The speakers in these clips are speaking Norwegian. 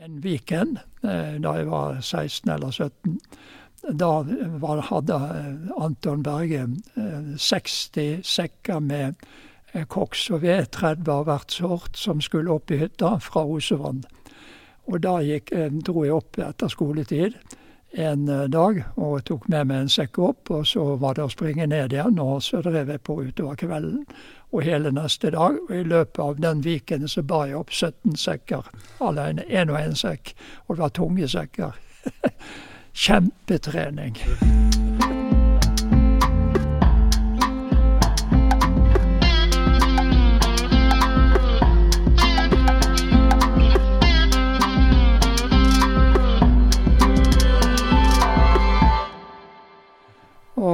en weekend da jeg var 16 eller 17. Da var, hadde Anton Berge 60 sekker med koks og ved, 30 av hvert sort, som skulle opp i hytta fra Osevann. Og da gikk, dro jeg opp etter skoletid en dag og tok med meg en sekk opp. Og så var det å springe ned igjen, og så drev jeg på utover kvelden og hele neste dag. Og i løpet av den viken så bar jeg opp 17 sekker alene. Én og én sekk. Og det var tunge sekker. Kjempetrening.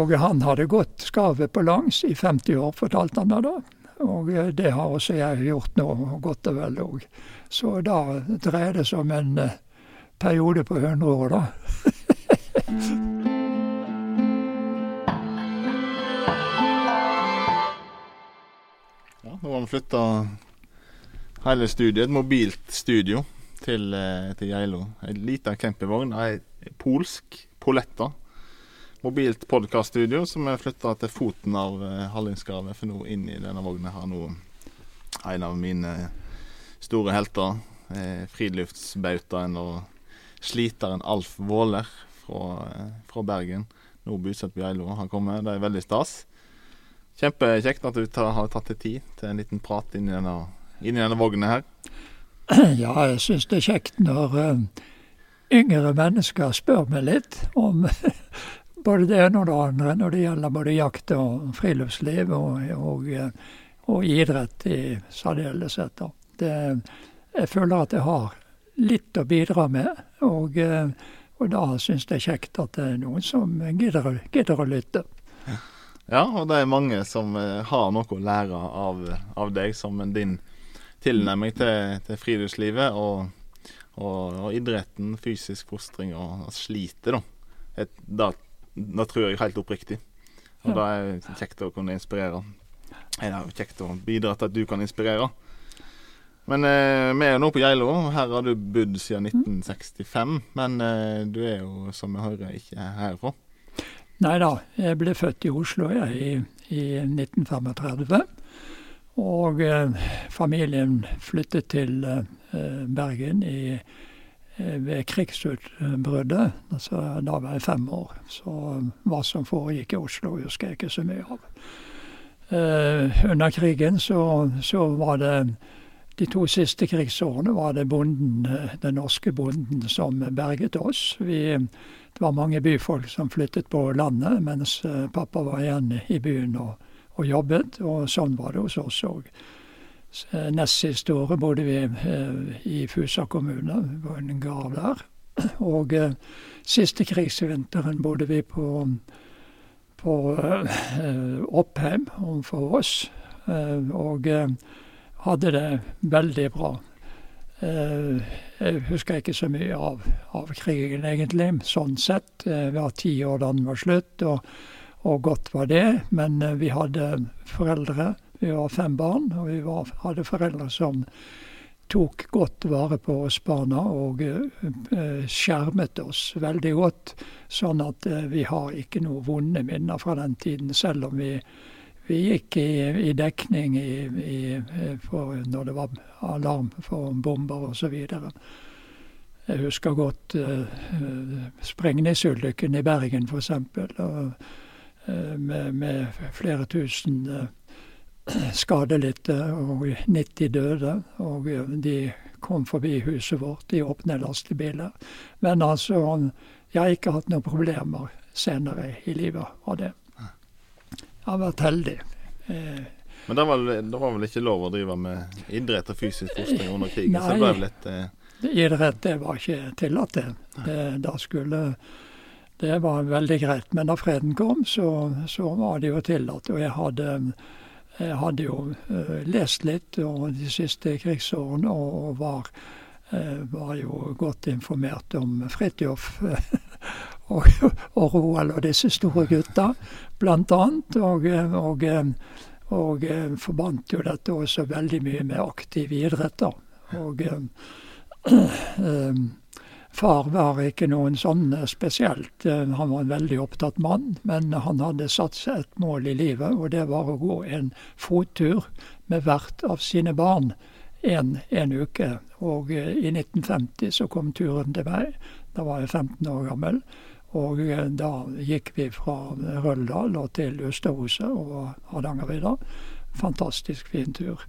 Og han hadde gått skavet på langs i 50 år, fortalte han meg da. Og det har også jeg gjort nå, godt og vel òg. Så da dreier det seg om en periode på 100 år, da. ja, nå har vi flytta hele studiet, et mobilt studio, til, til Geilo. Ei lita campingvogn, ei polsk Poletta mobilt podkaststudio som er flytta til foten av uh, Hallingskarvet. For nå inn i denne vogna har nå en av mine store helter. Eh, friluftsbautaen og sliteren Alf Våler fra, eh, fra Bergen. Nå bosatt på Geilo. Han kommer, det er veldig stas. Kjempekjekt at du tar, har tatt deg tid til en liten prat inni denne, inni denne vogna her. Ja, jeg syns det er kjekt når uh, yngre mennesker spør meg litt om både det ene og det andre når det gjelder både jakt og friluftsliv og, og, og idrett i særdeleshet. Jeg føler at jeg har litt å bidra med, og, og da syns jeg det er kjekt at det er noen som gidder, gidder å lytte. Ja, og det er mange som har noe å lære av, av deg, som din tilnærming til, til friluftslivet og, og, og, idretten, fysisk fostring og, og sliter, da. Et, det tror jeg helt oppriktig. Og ja. det er kjekt å kunne inspirere. Det er kjekt å bidra til at du kan inspirere. Men eh, vi er jo nå på Geilo. Her har du bodd siden 1965. Men eh, du er jo, som vi hører, ikke herfra. Nei da. Jeg ble født i Oslo jeg, i, i 1935. Og eh, familien flyttet til eh, Bergen i Eh, ved krigsutbruddet. Altså, da var jeg fem år. Så hva som foregikk i Oslo, husker jeg ikke så mye av. Eh, under krigen så, så, var det De to siste krigsårene var det bonden, den norske bonden som berget oss. Vi, det var mange byfolk som flyttet på landet, mens pappa var igjen i byen og, og jobbet. Og sånn var det hos oss òg. Eh, nest siste året bodde vi eh, i Fusa kommune, på en gard der. Og eh, siste krigsvinteren bodde vi på, på Oppheim overfor oss, og hadde det veldig bra. Jeg husker ikke så mye av, av krigen, egentlig, sånn sett. Jeg var ti år da den var slutt, og, og godt var det. Men vi hadde foreldre vi var fem barn, og vi var, hadde foreldre som tok godt vare på oss barna og uh, skjermet oss veldig godt. Sånn at uh, vi har ikke noe vonde minner fra den tiden, selv om vi, vi gikk i, i dekning i, i, for, når det var alarm for bomber osv. Jeg husker godt uh, sprengningsulykken i Bergen, f.eks. Med, med flere tusen uh, skadelidte og 90 døde. Og de kom forbi huset vårt i åpne lastebiler. Men altså, jeg har ikke hatt noen problemer senere i livet av det. Jeg har vært heldig. Eh, Men det var, det var, vel ikke lov å drive med idrett og fysisk fostring under krigen? Nei, så det ble litt, eh... idrett det var ikke tillatt, det. det. Da skulle Det var veldig greit. Men da freden kom, så, så var det jo tillatt. Og jeg hadde jeg hadde jo uh, lest litt de siste krigsårene og var, uh, var jo godt informert om Fridtjof og, og Roald og disse store gutta, blant annet. Og, og, og forbandt jo dette også veldig mye med aktiv idrett. da. Og Far var ikke noen sånn spesielt. Han var en veldig opptatt mann, men han hadde satt seg et mål i livet, og det var å gå en fottur med hvert av sine barn en, en uke. Og i 1950 så kom turen til meg. Da var jeg 15 år gammel. Og da gikk vi fra Røldal til Østerhuset og Hardangervidda. Fantastisk fin tur.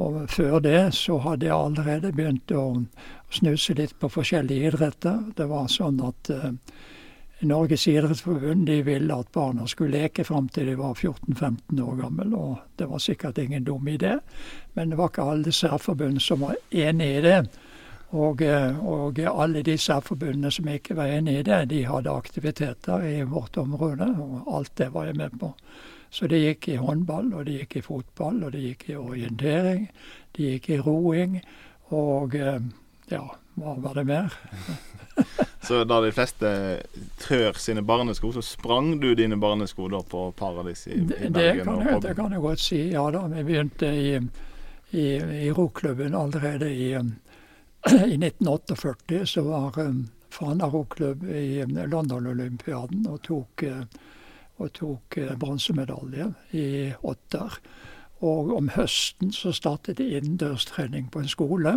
Og før det så hadde jeg allerede begynt å snuse litt på forskjellige idretter. Det var sånn at uh, Norges idrettsforbund de ville at barna skulle leke fram til de var 14-15 år gamle, og det var sikkert ingen dum idé. Men det var ikke alle særforbund som var enig i det. Og, eh, og, alle de særforbundene som ikke var enig i det, de hadde aktiviteter i vårt område, og alt det var jeg med på. Så det gikk i håndball, og det gikk i fotball, og det gikk i orientering. Det gikk i roing, og eh, ja, hva var det mer? så da de fleste trør sine barnesko, så sprang du dine barnesko da på Paradis i, i Bergen? Det kan, jeg, det kan jeg godt si, ja da. Vi begynte i, i, i roklubben allerede i, i 1948. Så var um, Fana roklubb i London-olympiaden og tok uh, og tok eh, bronsemedalje i åtter. Og om høsten så startet det innendørstrening på en skole,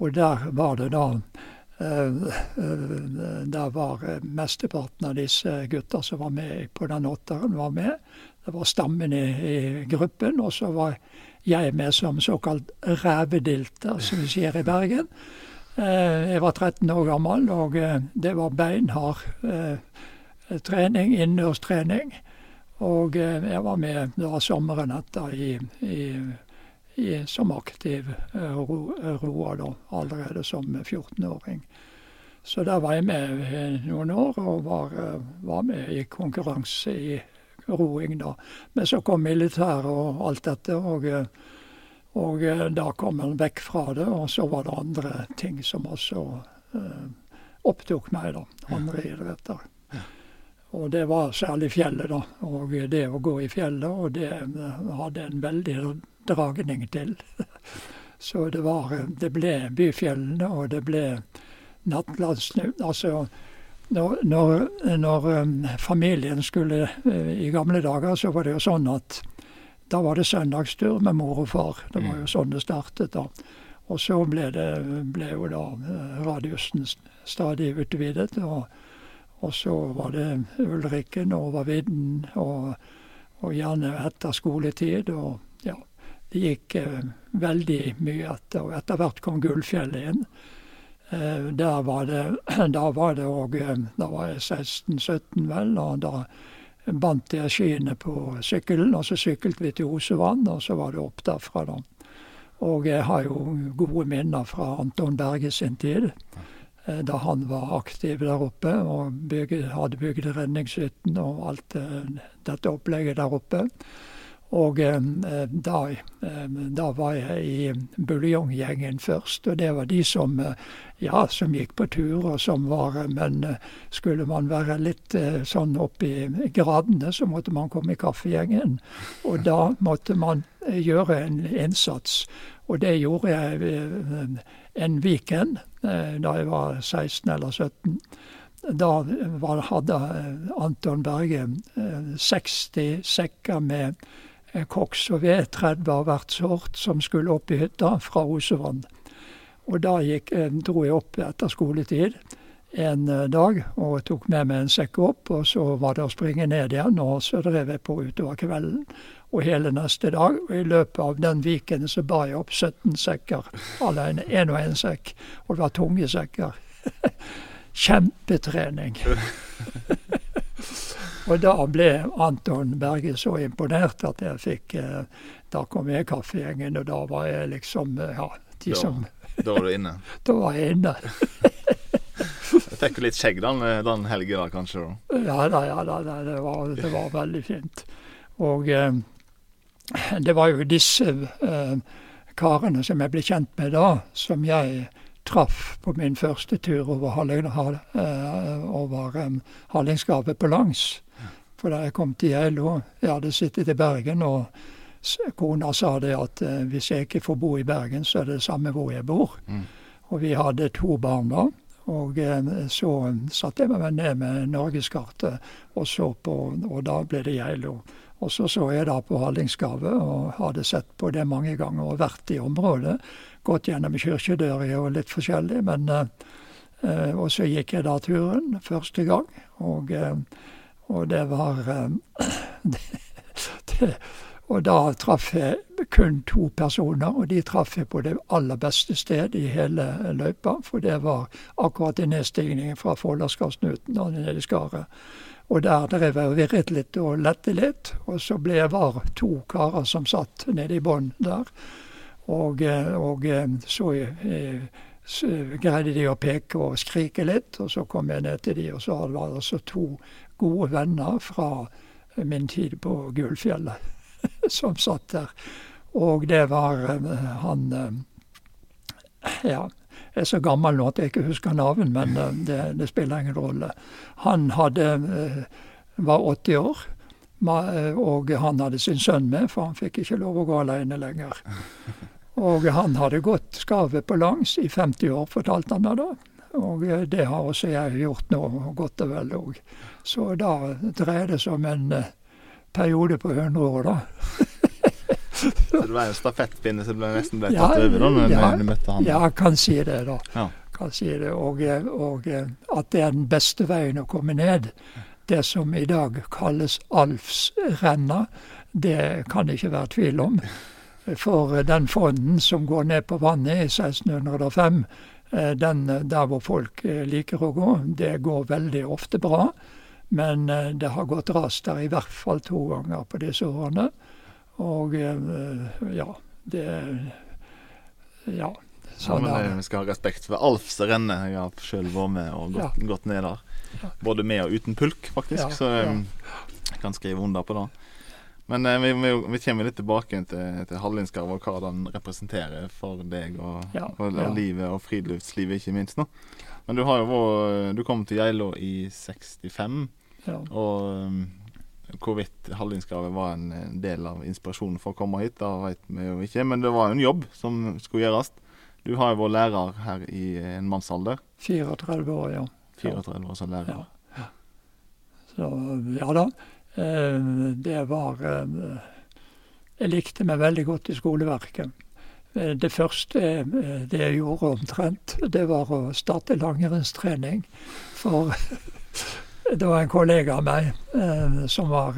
og der var det da eh, eh, der var mesteparten av disse gutta som var med på den åtteren, var med. Det var stammen i, i gruppen, og så var jeg med som såkalt rævedilter, som vi sier i Bergen. Jeg var 13 år gammel, og det var beinhard trening, innendørstrening. Og eh, jeg var med da sommeren etter i, i, i, som aktiv eh, ro, roer, da, allerede som 14-åring. Så der var jeg med noen år, og var, eh, var, med i konkurranse i roing, da. Men så kom militæret og alt dette, og, og da kom en vekk fra det. Og så var det andre ting som også eh, opptok meg, da. Andre idretter. Og det var særlig fjellet, da. Og det å gå i fjellet, og det hadde en veldig dragning til. Så det var Det ble Byfjellene, og det ble Nattlandsnu. Altså når, når, når, um, familien skulle I gamle dager så var det jo sånn at da var det søndagstur med mor og far. Det var jo mm. sånn det startet da. Og så ble, det, ble jo da radiusen stadig utvidet. og og så var det Ulrikken over vidden, og, og, gjerne etter skoletid. Og ja, det gikk eh, veldig mye etter. Og etter hvert kom Gullfjellet inn. Eh, der var det Da var det òg eh, Da var jeg 16-17, vel, og da bandt jeg skiene på sykkelen, og så syklet vi til Osevann, og så var det opp derfra, da. Og jeg har jo gode minner fra Anton Berge sin tid. Eh, da han var aktiv der oppe og bygge, hadde bygd redningshytten og alt eh, dette opplegget der oppe. Og eh, da, da, var jeg i buljonggjengen først, og det var de som, ja, som gikk på tur og som var Men skulle man være litt sånn oppe i gradene, så måtte man komme i kaffegjengen. Og da måtte man gjøre en innsats. Og det gjorde jeg en weekend eh, da jeg var 16 eller 17. Da var, hadde eh, Anton Berge 60 eh, sekker med koks og ved, 30 av hvert sort, som skulle opp i hytta fra Osevann. Og da gikk, dro jeg opp etter skoletid en dag og tok med meg en sekk opp. Og så var det å springe ned igjen, og så drev jeg på utover kvelden og hele neste dag. Og i løpet av den viken så bar jeg opp 17 sekker alene. Én og én sekk. Og det var tunge sekker. Kjempetrening. og da ble Anton Berge så imponert at jeg fikk eh, Da kom jeg i kaffegjengen, og da var jeg liksom eh, Ja, de da, som Da var du inne? da var jeg inne. Jeg fikk litt skjegg den, den da, kanskje? da? Ja da, ja da. Det var, det var veldig fint. Og eh, det var jo disse eh, karene som jeg ble kjent med da, som jeg traff på min første tur over, Harling, eh, um, Hallingsgapet på langs. For da jeg kom til Geilo Jeg hadde sittet i Bergen, og kona sa det at eh, hvis jeg ikke får bo i Bergen, så er det det samme hvor jeg bor. Mm. Og vi hadde to barn da. Og så satte jeg meg ned med norgeskartet og så på, og da ble det Geilo. Og så så jeg da på Hallingskarvet og hadde sett på det mange ganger og vært i området. Gått gjennom kirkedører og litt forskjellig. men eh, og så gikk jeg da turen første gang, og, uh, og det var eh, det, det, Og da traff jeg kun to personer, og de traff jeg på det aller beste sted i hele løypa. For det var akkurat i nedstigningen fra Folldalsgardsnuten og ned i skaret. Og der drev jeg og virret litt og lette litt. Og så ble jeg var to karer som satt nede i bånn der. Og, og så så greide de å peke og skrike litt, og så kom jeg ned til de, og så var det altså to gode venner fra min tid på Gullfjellet som satt der. Og det var uh, han uh, Ja, jeg er så gammel nå at jeg ikke husker navn, men uh, det, det, spiller ingen rolle. Han hadde, var 80 år. Og han hadde sin sønn med, for han fikk ikke lov å gå alene lenger. Og han hadde gått skarvet på langs i 50 år, fortalte han meg da. Og eh, det har også jeg gjort nå, godt og vel òg. Så da dreier det seg om en periode på 100 år, da. så det var en stafettpinne som ble nesten ble tatt ja, over da når ja, du møtte han? Ja, kan si det, da. Ja. Kan si det. Og, eh, og, at det er den beste veien å komme ned. Det som i dag kalles Alfsrenna, det kan det ikke være tvil om. For den fonden som går ned på vannet i 1605, eh, den der hvor folk eh, liker å gå, det går veldig ofte bra. Men eh, det har gått ras der i hvert fall to ganger på disse årene. Og ja, det Ja. Sånn ja, men Vi skal ha respekt for Alfs renne. Jeg har sjøl vært med og gått, ja. gått, ned der. Både med og uten pulk, faktisk. Ja, så jeg kan skrive under på det. Men eh, vi, vi, vi, kommer litt tilbake til, til Hallingskarv og hva den representerer for deg og, og, og livet og friluftslivet, ikke minst. nå. Men du har jo vært Du kom til Geilo i 65, ja. og um, hvorvidt Hallingskravet var en del av inspirasjonen for å komme hit, da vet vi jo ikke. Men det var jo en jobb som skulle gjøres. Du har jo vært lærer her i en mannsalder. 34 år, ja. 34 år som lærer. Ja. Så ja da. Eh, det var eh, Jeg likte meg veldig godt i skoleverket. Eh, det første det jeg gjorde omtrent, det var å starte langrennstrening. For det var en kollega av meg som var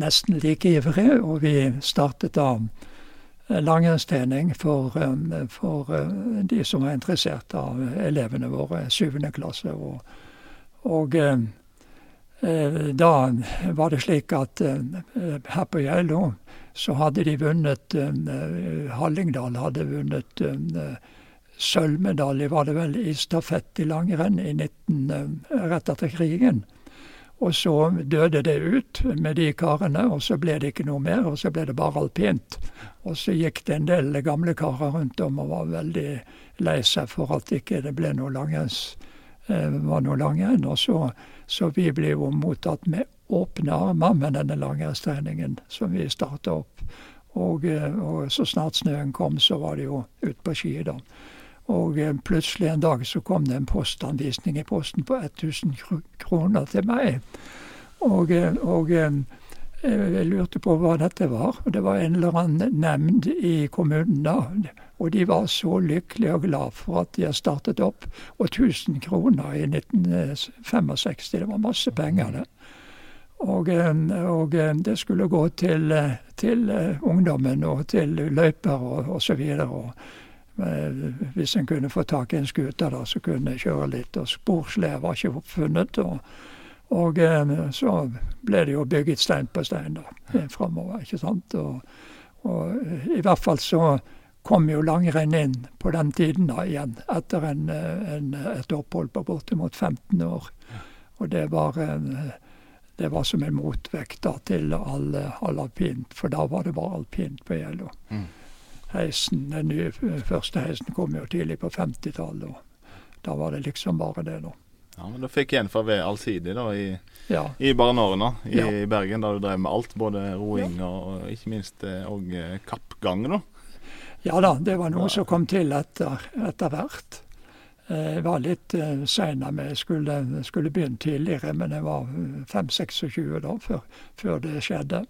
nesten like ivrig, og vi startet da langrennstrening for, for, de som var interessert av elevene våre, syvende klasse. Og, og Eh, da var det slik at eh, her på Geilo så hadde de vunnet eh, Hallingdal hadde vunnet sølvmedalje, var det vel, i stafett i langrenn i 19, rett etter krigen. Og så døde det ut med de karene, og så ble det ikke noe mer. Og så ble det bare alpint. Og så gikk det en del gamle karer rundt om og var veldig lei seg for at ikke det ble noe langrenns, var noe langrenn. Og så så vi ble jo mottatt med åpne armer med denne langrennstreningen som vi starta opp. Og, eh, og, så snart snøen kom, så var det jo ut på ski, da. Og eh, plutselig en dag så kom det en postanvisning i posten på 1000 kroner til meg. Og, eh, og jeg lurte på hva dette var. og Det var en eller annen nemnd i kommunen da. Og de var så lykkelige og glad for at de har startet opp. Og 1000 kroner i 1965, det var masse penger, det. Og, og det skulle gå til, til, ungdommen og til løyper og osv. Hvis en kunne få tak i en scooter, da, så kunne en kjøre litt. Og sporsle var ikke oppfunnet. og og eh, så ble det jo bygget stein på stein da, eh, framover, ikke sant. Og, og, eh, i hvert fall så kom jo langrenn inn på den tiden da igjen, etter en, en, et opphold på bortimot 15 år. Og det var, en, det var som en motvekt da til all, all alpint, for da var det bare alpint på Gjello. Mm. Heisen, Den nye første heisen kom jo tidlig på 50-tallet, og da var det liksom bare det, da. Ja, men du fikk igjen for være allsidig da, i, ja. i Barneårene i ja. Bergen, da du drev med alt. Både roing ja. og ikke minst eh, og eh, kappgang. da. Ja da, det var noe som kom til etter, etter hvert. Eh, Jeg var litt uh, sein med. Jeg skulle, skulle begynt tidligere, men jeg var 5-26 da, før, før det skjedde.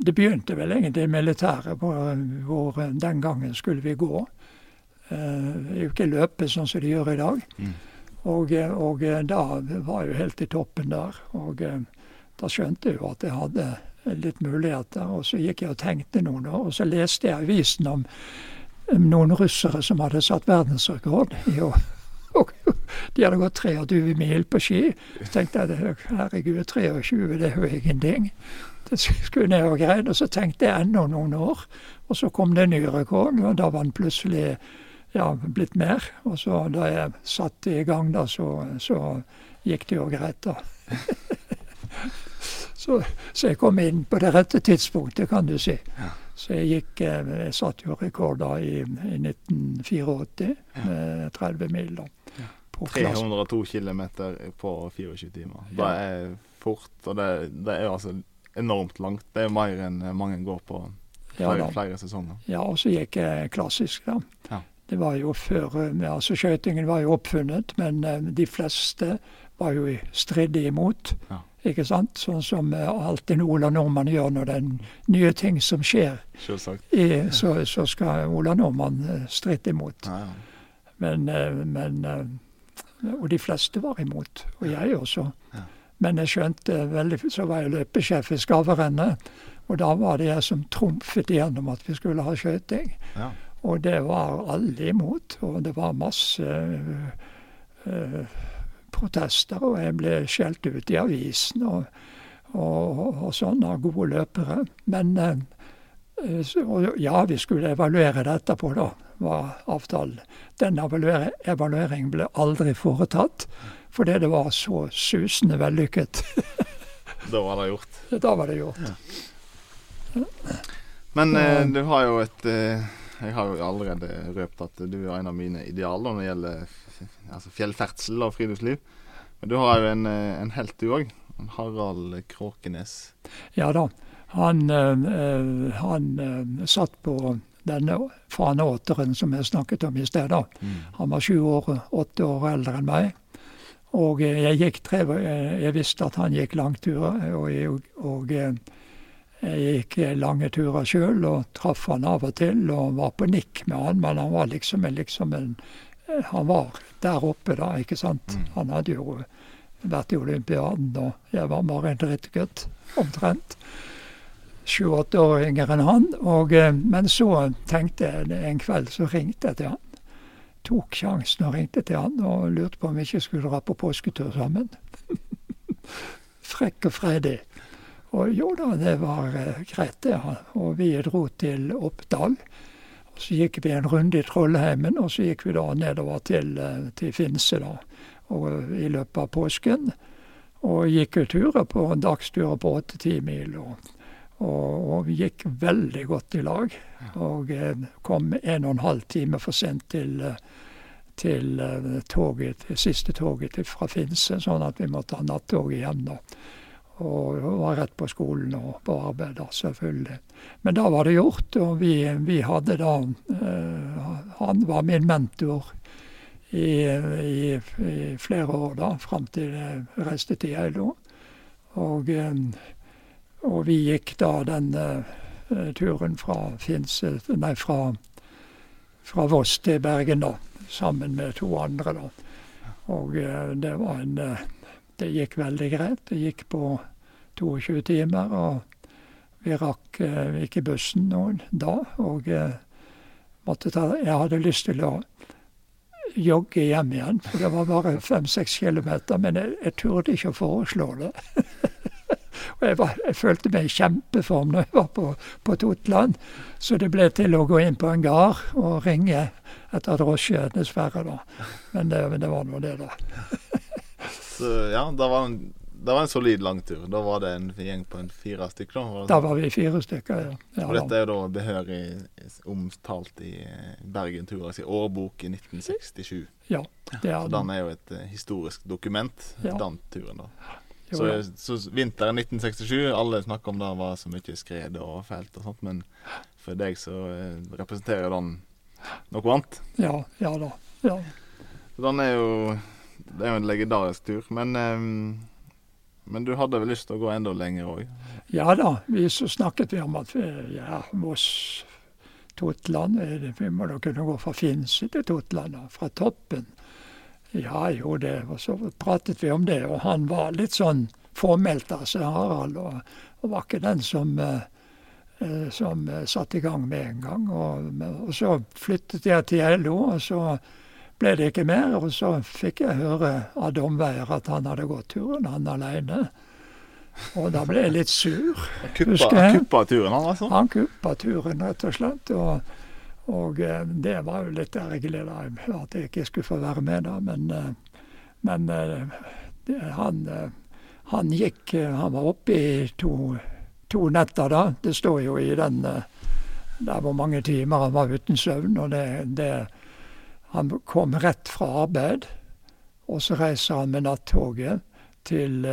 Det begynte vel egentlig i militæret, hvor, hvor den gangen skulle vi gå. Uh, ikke løpe sånn som de gjør i dag. Mm. Og, og da var jeg jo helt i toppen der. Og da skjønte jeg jo at jeg hadde litt muligheter. Og så gikk jeg og tenkte noen år, og så leste jeg avisen om noen russere som hadde satt verdensrekord i å og de hadde gått 23 mil på ski. Så tenkte jeg herregud, 23 det er jo ingenting. Det skulle ned og greid. Og så tenkte jeg enda noen år. Og så kom det en ny rekord, og da var den plutselig ja, blitt mer. Og så da jeg satte i gang, da, så, så gikk det jo greit, da. så, så, jeg kom inn på det rette tidspunktet, kan du si. Ja. Så jeg gikk Jeg satte jo rekord da i, i 1984 Ja. med 30 mil, da. Ja. 302 km på 24 timer. Det er fort, og det, det er altså enormt langt. Det er mer enn mange går på Ja, flere, da. flere sesonger. Ja, og så gikk jeg klassisk, da. Ja. Det var jo før eh, Altså, skøytingen var jo oppfunnet, men eh, de fleste var jo stridde imot. Ja. Ikke sant? Sånn som eh, alltid Ola Nordmann gjør når det er nye ting som skjer. I, så, så skal Ola Nordmann stritte imot. Ja, ja. Men, men Og de fleste var imot. Og jeg også. Ja. Men jeg skjønte veldig Så var jeg løpesjef i Skaverennet, og da var det jeg som trumfet igjennom at vi skulle ha skøyting. Ja. Og det var alle imot, og det var masse øh, øh, protester, og jeg ble skjelt ut i avisen og, og, og sånn av gode løpere. Men øh, og ja, vi skulle evaluere det etterpå, da, var avtalen. Den evalueringen ble aldri foretatt, fordi det var så susende vellykket. Da var det gjort. da var det gjort. Men eh, du har jo et eh, Jeg har jo allerede røpt at du er en av mine idealer når det gjelder altså fjellferdsel og friluftsliv. Men du har jo en, eh, en helt, du òg. Harald Kråkenes. Ja da. Han, eh, han øh, satt på denne faneåteren som jeg snakket om i sted. da. Han var sju år, åtte år eldre enn meg. Og eh, jeg gikk tre, eh, jeg visste at han gikk langturer, og, jeg, og eh, jeg gikk eh, lange turer sjøl og traff han av og til og var på nikk med han, men han var liksom liksom en eh, Han var der oppe, da, ikke sant. Mm. Han hadde jo vært i olympiaden, og jeg var bare en drittgutt, omtrent. Sju-åtte år yngre enn han. Og, eh, men så tenkte jeg en kveld, så ringte jeg til han tok sjansen og ringte til han og lurte på om vi ikke skulle dra på påsketur sammen. Frekk og freidig. Og jo da, det var eh, greit det. Og vi dro til Oppdal. Og så gikk vi en runde i Trollheimen, og så gikk vi da nedover til, eh, til Finse da, og, eh, i løpet av påsken. Og gikk turer på dagsturer på åtte-ti mil. Og, og, og vi gikk veldig godt i lag. Og eh, kom en og en halv time for sent til, eh, til eh, toget, siste toget til, fra Finse, sånn at vi måtte ha nattog igjen. da. Og var rett på skolen og på arbeid, da, selvfølgelig. Men da var det gjort, og vi, vi hadde da eh, Han var min mentor i, i, i flere år, da, fram til jeg reiste til Geilo. Og, eh, og vi gikk da den eh, turen fra Finse Nei, fra, fra Voss til Bergen, da. Sammen med to andre, da. Og eh, det var en eh, Det gikk veldig greit. Det gikk på 22 timer, og vi rakk ikke bussen noen da. Og måtte ta Jeg hadde lyst til å jogge hjem igjen, for det var bare fem-seks kilometer. Men jeg, jeg turde ikke å foreslå det. Og jeg, var, jeg følte meg i kjempeform når jeg var på, på Totland. Så det ble til å gå inn på en gard og ringe etter drosje, dessverre, da. Men det, det var nå det, da. Så ja, det var en, det var en solid langtur. Da var det en gjeng på en fire stykker. Da, var det Da var vi fire stykker, ja. ja Og dette er jo da behørig omtalt i eh, Bergen Turas i årbok i 1967. ja det er Så den er jo et eh, historisk dokument, Ja. den turen. da. Så, så vinteren 1967, alle snakker om det var så mye skred og fælt og sånt, men for deg så eh, representerer den noe annet. Ja, ja da. Ja. Den er jo Det er jo en legendarisk tur, men um, men du hadde vel lyst til å gå enda lenger òg? Ja da, vi så snakket vi om at ja, Moss, Totland Vi må da kunne gå fra Finse til Totland, fra toppen. Ja jo, det. Og så pratet vi om det, og han var litt sånn formelt, altså, Harald. Og, og var ikke den som, eh, som eh, satte i gang med en gang. Og, og, så flyttet jeg til LO, og så ble det ikke mer. Og så fikk jeg høre av domveier at han hadde gått turen, han aleine. Og da ble jeg litt sur. Kuppa, kuppa turen, han altså? Han kuppa turen, rett og slett. Og, og eh, det var jo litt ergerlig da, at jeg ikke skulle få være med da. Men, eh, men eh, det, han, han gikk Han var oppe i to, to netter da. Det står jo i den der hvor mange timer han var uten søvn. og det, det han kom rett fra arbeid, og så reiser han med nattoget til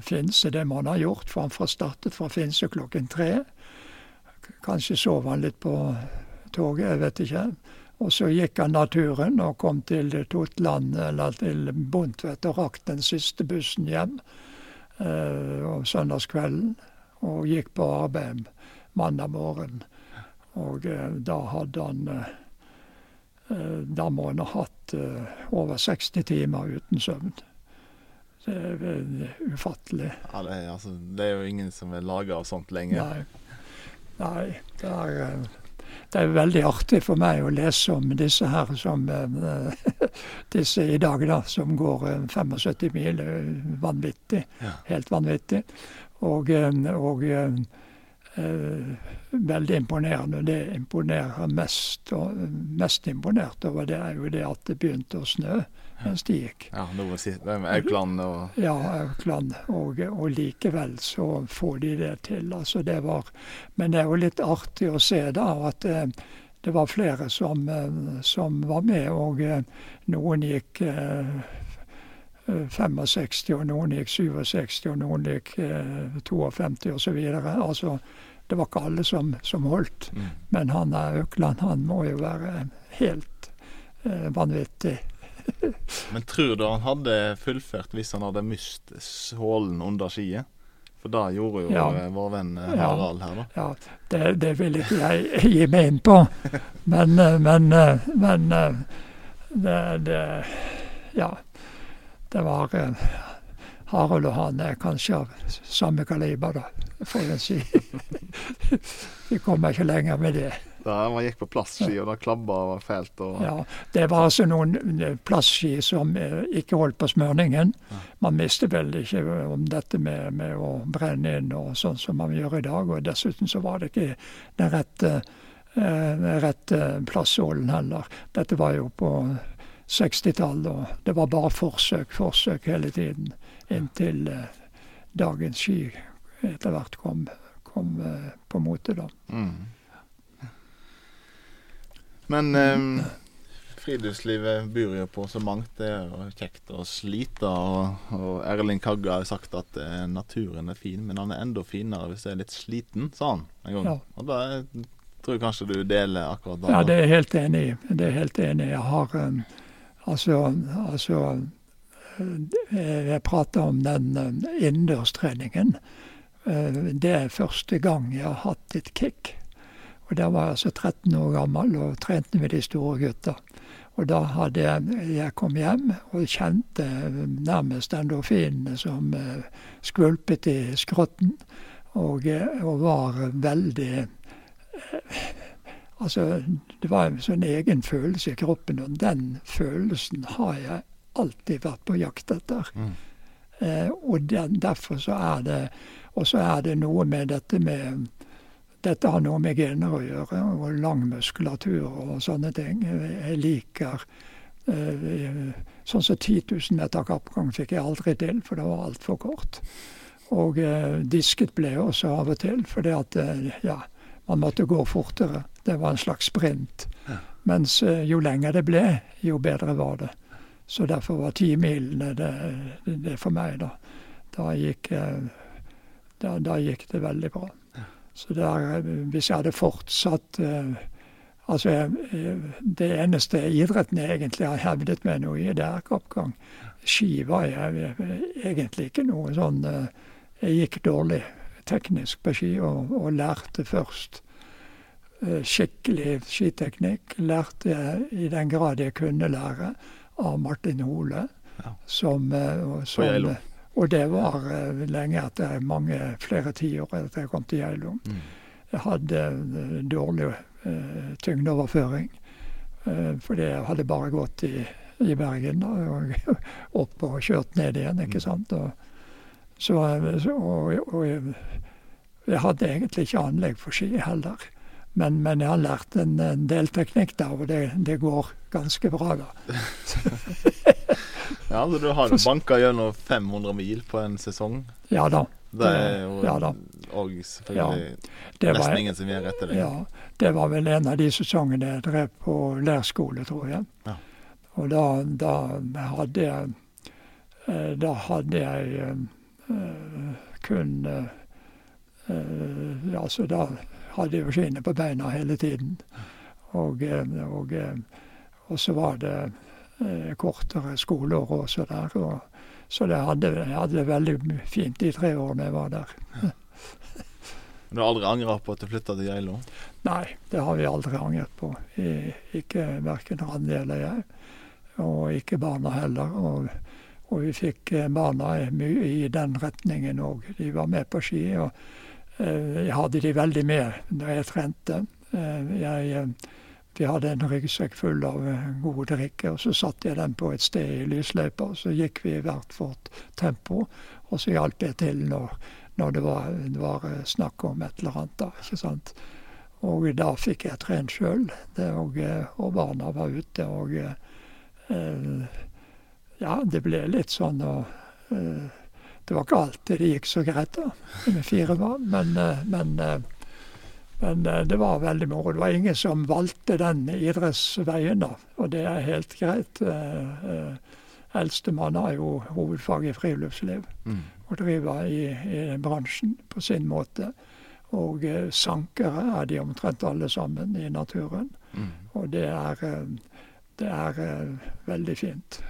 Finse. Det må han ha gjort, for han startet fra Finse klokken tre. Kanskje sov han litt på toget, jeg vet ikke. Og så gikk han naturen og kom til Totland, eller til Bondtvet, og rakk den siste bussen hjem eh, om søndagskvelden. Og gikk på arbeid mandag morgen. Og eh, da hadde han Eh, da må han ha hatt eh, over 60 timer uten søvn. Det er ufattelig. Ja, det, er, altså, det er jo ingen som er laga av sånt lenger. Nei. Nei det, er, eh, det er veldig artig for meg å lese om disse her som Disse i dag, da, som går 75 mil. Vanvittig. Ja. Helt vanvittig. Og, og Eh, veldig imponerende. Det imponerer mest, og mest imponert over det er jo det at det begynte å snø mens de gikk. Ja, noe si, Aukland og Ja, Aukland. Og, og, likevel så får de det til. Altså det var Men det er jo litt artig å se da at eh, det var flere som, eh, som var med, og eh, noen gikk eh, 65, og noen gikk 67, og noen gikk eh, 52 osv. Altså, det var ikke alle som, som holdt. Mm. Men han Aukland, han må jo være helt eh, vanvittig. Men tror du han hadde fullført hvis han hadde mist sålen under skiet? For da gjorde jo ja. Eh, vår venn eh, Harald her, da. Ja, det, det vil ikke jeg gi meg inn på. Men, eh, men, men det, det Ja det var Harald og han er kanskje av samme kaliber, da, får en si. Vi kommer ikke lenger med det. Da man gikk på plastski, og da klabba og var fælt. Og... Ja, det var altså noen plastski som eh, ikke holdt på smørningen. Man visste vel ikke om dette med, med, å brenne inn og sånn som man gjør i dag. Og dessuten så var det ikke den rette, eh, rette plassålen heller. Dette var jo på 60-tallet. Og det var bare forsøk, forsøk hele tiden. Inntil eh, dagens ski etter hvert kom, kom eh, på mote, da. Mm. Men um, friluftslivet byr jo på så mangt. Det er jo kjekt å slite. Og, og Erling Kagge har sagt at uh, naturen er fin, men han er enda finere hvis jeg er litt sliten, sa han en gang. Ja. Og da tror jeg kanskje du deler akkurat da. Ja, det er jeg helt enig i. Det er helt enig. Jeg har um, Altså, altså eh, Jeg prater om den eh, innendørstreningen. Eh, det er første gang jeg har hatt et kick. Og Da var jeg altså 13 år gammel og trente med de store gutta. Og da hadde jeg, jeg kom hjem og kjente nærmest endorfinene som skvulpet i skrotten. Og, og var veldig Altså, det var en sånn egen følelse i kroppen, og den følelsen har jeg alltid vært på jakt etter. Mm. Eh, og den, derfor så er det Og så er det noe med dette med Dette har noe med gener å gjøre, og lang muskulatur og sånne ting. Jeg liker eh, Sånn som 10 000 meter kappgang fikk jeg aldri til, for det var altfor kort. Og eh, disket ble jeg også av og til, fordi at eh, ja, man måtte gå fortere. Det var en slags sprint. Mens jo lenger det ble, jo bedre var det. Så derfor var timilene det, det, det for meg, da. Da gikk, da, da gikk det veldig bra. Så der, hvis jeg hadde fortsatt Altså, det eneste idretten jeg egentlig har hevdet meg noe i, det er kappgang. Ski var jeg egentlig ikke noe sånn Jeg gikk dårlig teknisk på ski, og, og lærte først skikkelig skiteknikk. Lærte jeg i den grad jeg kunne lære, av Martin Hole. Ja. Som, som, På Geilo. Og det var lenge etter mange flere tiår etter jeg kom til Geilo. Mm. Jeg hadde dårlig eh, tyngdeoverføring. Eh, fordi jeg hadde bare gått i, i Bergen da, og opp og kjørt ned igjen, ikke sant. Og, så, så, og, og jeg, jeg hadde egentlig ikke anlegg for ski heller. Men, men jeg har lært en, en del teknikk der, og det, det går ganske bra, da. Ja, så du har banka gjennom 500 mil på en sesong. Ja da. Det er jo Ja og selvfølgelig Det var, nesten ingen som gjør etter det. ja, det var vel en av de sesongene jeg drev på leirskole, tror jeg. Ja. Og da, da hadde jeg eh, Da hadde jeg eh, kun uh, Altså, da hadde jeg jo skinnet på beina hele tiden. Og, og, og så var det kortere skoleår også der. Og, så det hadde, jeg hadde det veldig fint de tre årene jeg var der. Men Du har aldri angra på at du flytta til Geilo? Nei, det har vi aldri angret på. I, ikke verken Randi eller jeg. Og ikke barna heller. Og, og vi fikk eh, barna i den retningen òg. De var med på ski. Og eh, jeg hadde de veldig med når jeg trente. Eh, jeg, eh, vi hadde en ryggsekk full av gode god drikke, og så satte jeg den på et sted i lysløypa. Så gikk vi i hvert vårt tempo, og så hjalp jeg til når, når det, var, det var eh, snakk om et eller annet. da, ikke sant? Og da fikk jeg trent sjøl, og, eh, og barna var ute. Og eh, ja, det ble litt sånn og eh, Det var ikke alltid det gikk så greit da, med fire barn, men, eh, men, eh, men eh, det var veldig moro. Det var ingen som valgte den idrettsveien, da, og det er helt greit. Eh, eh, Eldstemann har jo hovedfag i friluftsliv Mm. og driver i, i bransjen på sin måte. Og sankere er de omtrent alle sammen i naturen. Mm. Og det er, det er veldig fint.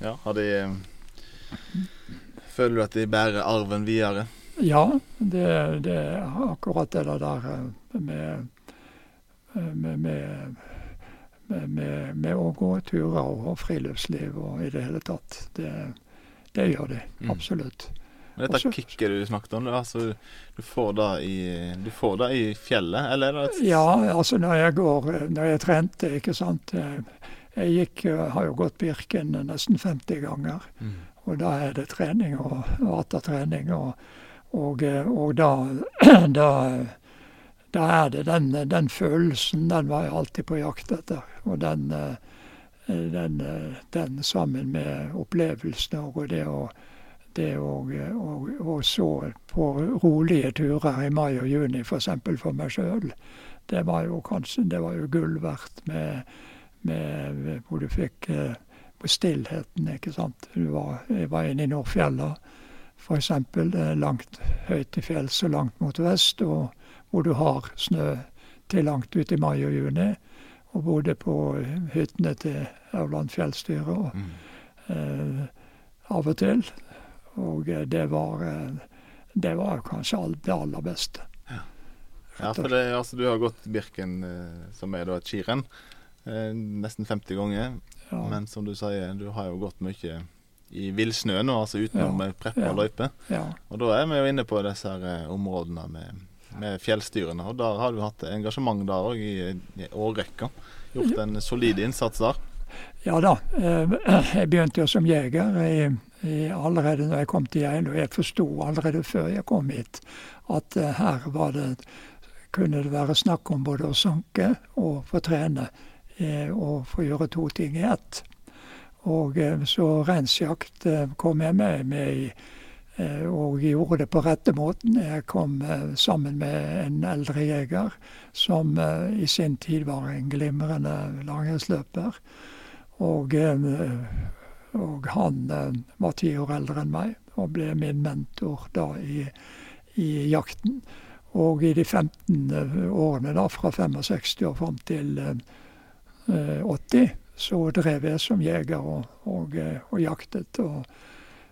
Ja, har de Føler du at de bærer arven videre? Ja, det, det er akkurat det der eh, med, med, med, med, med, med å gå turer og, friluftsliv og i det hele tatt. Det, det gjør de, Mm. absolutt. Men dette Også- kicket du snakket om, altså, du, får det i, du får det i fjellet, eller er Ja, altså når jeg går Når jeg trente, ikke sant. Jeg, jeg gikk, eh, har jo gått Birken nesten 50 ganger. Mm. Og da er det trening og atter trening. Og, og, eh, og da, da, da er det den, den følelsen, den var jeg alltid på jakt etter. Og den, eh, den, eh, den sammen med opplevelsene og det å det og, og, og så på rolige turer i mai og juni, f.eks. For, for meg sjøl. Det var jo kanskje det var jo gull verdt med, med hvor du fikk eh, stillheten, ikke sant. Du var, jeg var inne i Nordfjella, f.eks. Langt høyt i fjells og langt mot vest, og hvor du har snø til langt ut i mai og juni. Og bodde på hyttene til Aurland fjellstyre og, Mm. eh, av og til. Og eh, det var, eh, det var kanskje det aller beste. Ja, for det, altså, du har gått Birken, eh, som er da et skirenn, eh, nesten 50 ganger. Ja. Men som du sier, du har jo gått mye i villsnø nå, altså utenom Ja, prepp og ja. Og da er vi jo inne på disse her, eh, områdene med, med fjellstyrene. Og der har du hatt engasjement der òg i, i årrekka. Gjort en solid innsats der. Ja da. eh, Jeg begynte jo som jeger i, i allerede når jeg kom til Geilo. Jeg forsto allerede før jeg kom hit at eh, her var det, kunne det være snakk om både å sanke og få trene og få gjøre to ting i ett. Og eh, så reinsjakt eh, kom jeg med, med eh, og gjorde det på rette måten. Jeg kom sammen med en eldre jeger som i sin tid var en glimrende langrennsløper. Og, og han var ti år eldre enn meg og ble min mentor da i, i jakten. Og i de 15 årene da, fra 65 og fram til eh, 80, så drev jeg som jeger og, og, eh, og jaktet. Og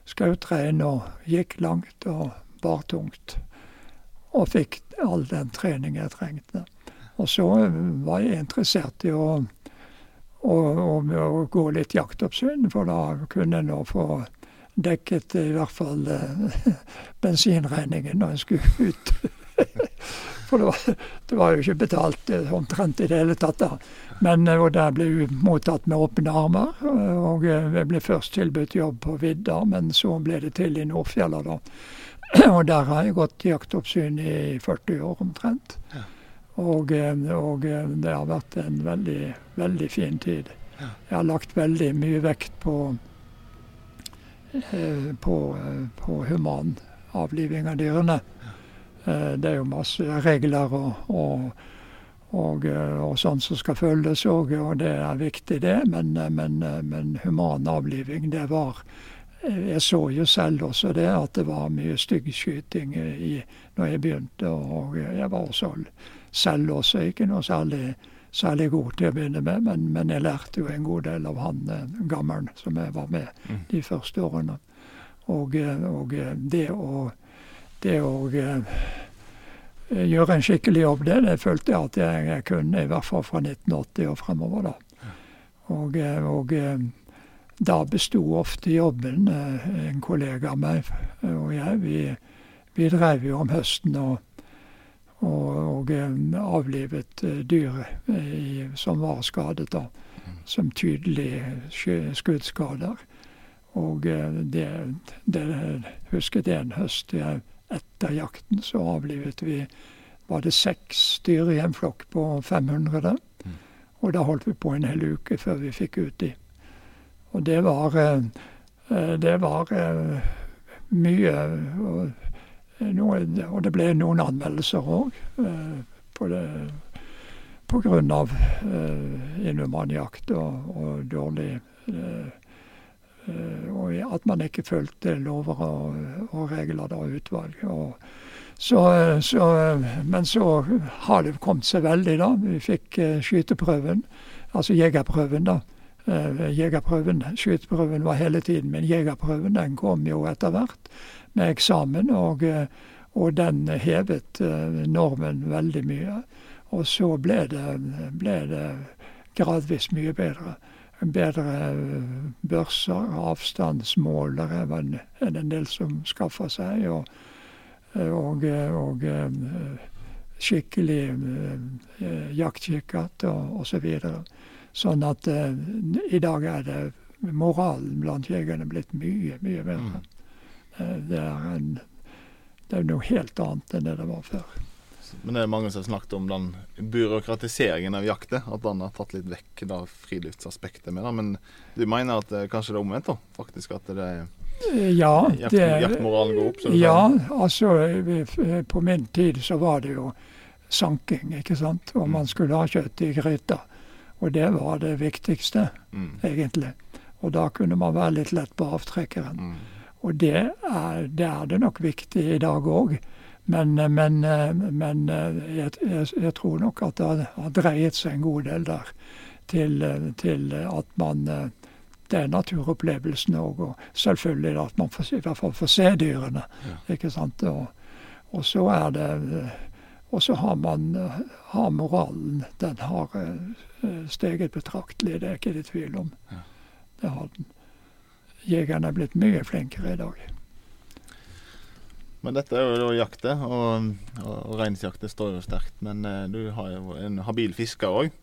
skjøt rein og gikk langt og bar tungt. Og fikk all den trening jeg trengte. Og så var jeg interessert i å, å, å, å gå litt jaktoppsyn, for da kunne en nå få dekket i hvert fall eh, bensinregningen når en skulle ut. For det var, det var, jo ikke betalt eh, omtrent i det hele tatt. da. Men eh, og der ble vi mottatt med åpne armer. Og jeg ble først tilbudt jobb på vidda, men så ble det til i Nordfjella, da. Og der har jeg gått jaktoppsyn i 40 år omtrent. Ja. Og, og, det har vært en veldig, veldig fin tid. Jeg har lagt veldig mye vekt på Eh, på, eh, på human avliving av dyrene. Eh, det er jo masse regler og, og, og, og sånn som skal følges òg, og det er viktig, det. Men, men, men, human avliving, det var Jeg så jo selv også det, at det var mye styggskyting i, når jeg begynte. Og jeg var også selv også ikke noe særlig særlig god til å begynne med, men, men, jeg lærte jo en god del av han eh, gammelen som jeg var med mm. de første årene. Og, eh, og eh, det å, det å gjøre en skikkelig jobb, det, det følte jeg at jeg, jeg, kunne, i hvert fall fra 1980 og fremover. da. Og, og da besto ofte jobben en kollega av meg og jeg. Vi, vi drev jo om høsten og og, og eh, avlivet eh, dyr i, som var skadet, da. Som tydelig skuddskader. Og det, det husket jeg en høst etter jakten, så avlivet vi var det seks dyr i en flokk på 500. Og da holdt vi på en hel uke før vi fikk ut de. Og det var, det var mye noe, og det ble noen anmeldelser òg eh, på det grunn av eh, inhuman jakt og, og dårlig eh, eh, Og at man ikke fulgte lover og, og regler og utvalg. Og så, så, men så har det kommet seg veldig, da. Vi fikk eh, skyteprøven, altså jegerprøven, da. Eh, jegerprøven, Skyteprøven var hele tiden, men jegerprøven den kom jo etter hvert med eksamen, og, eh, og den hevet eh, normen veldig mye. Og så ble det, ble det gradvis mye bedre. Bedre eh, børser, avstandsmålere var det en del som skaffa seg. Og, og, og skikkelig jaktkikkert og osv. Så sånn at i dag er det moralen blant jegerne blitt mye, mye bedre. Mm. Eh, det er, en, det er noe helt annet enn det det var før. Men det er mange som har snakket om den byråkratiseringen av jakta. At den har tatt litt vekk da friluftsaspektet med det. Men du mener at det, kanskje det er omvendt? da, faktisk At det er eh, ja, jakt, jaktmoralen går opp? ja, altså på min tid så var det jo sanking, ikke sant. Og man mm. skulle ha kjøtt i gryta. Og det var det viktigste, mm. egentlig. Og da kunne man være litt lett på avtrekkeren. Mm. Og det er, det er, det nok viktig i dag òg. Men, men, men jeg, jeg, tror nok at det har dreiet seg en god del der til, til at man Det er naturopplevelsen òg, og selvfølgelig at man får, i hvert fall får se dyrene. Ja. ikke sant? Og, og, så er det Og så har man har moralen. Den har steget betraktelig, det er ikke det tvil om. Ja. Det har den jegerne er blitt mye flinkere i dag. Men dette er jo da jakte, og, og reinsjakte står jo sterkt. Men eh, du har jo en habil fisker òg.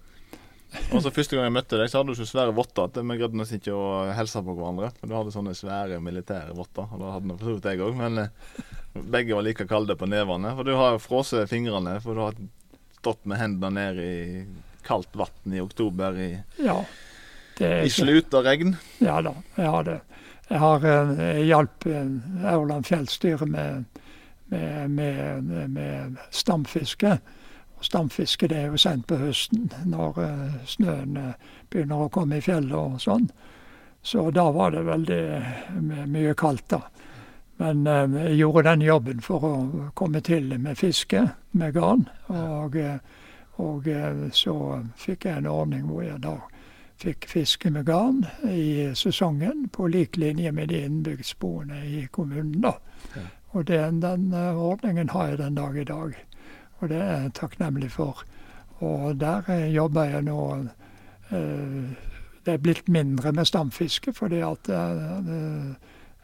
Og så Første gang jeg møtte deg, så hadde du så svære votter at vi greide nesten ikke å hilse på hverandre. For Du hadde sånne svære militære votter, og det hadde for så vidt jeg òg. Men eh, begge var like kalde på nevene. For du har jo frosset fingrene, for du har stått med hendene ned i kaldt vann i oktober i, ja, i slut og regn. Ja da, jeg har det. Jeg har eh, hjalp eh, Aurland fjellstyre med, med, med, med, stamfiske. Stamfiske det er jo sent på høsten, når uh, snøen begynner å komme i fjellet og sånn. Så da var det veldig mye kaldt, da. Men eh, jeg gjorde den jobben for å komme til med fiske med garn. Og, eh, og eh, så fikk jeg en ordning hvor jeg da fikk fiske med garn i sesongen, på lik linje med de innbygdsboende i kommunen. da. Ja. Og den, den eh, ordningen har jeg den dag i dag. Og det er jeg takknemlig for. Og der eh, jobber jeg nå eh, Det er blitt mindre med stamfiske, fordi at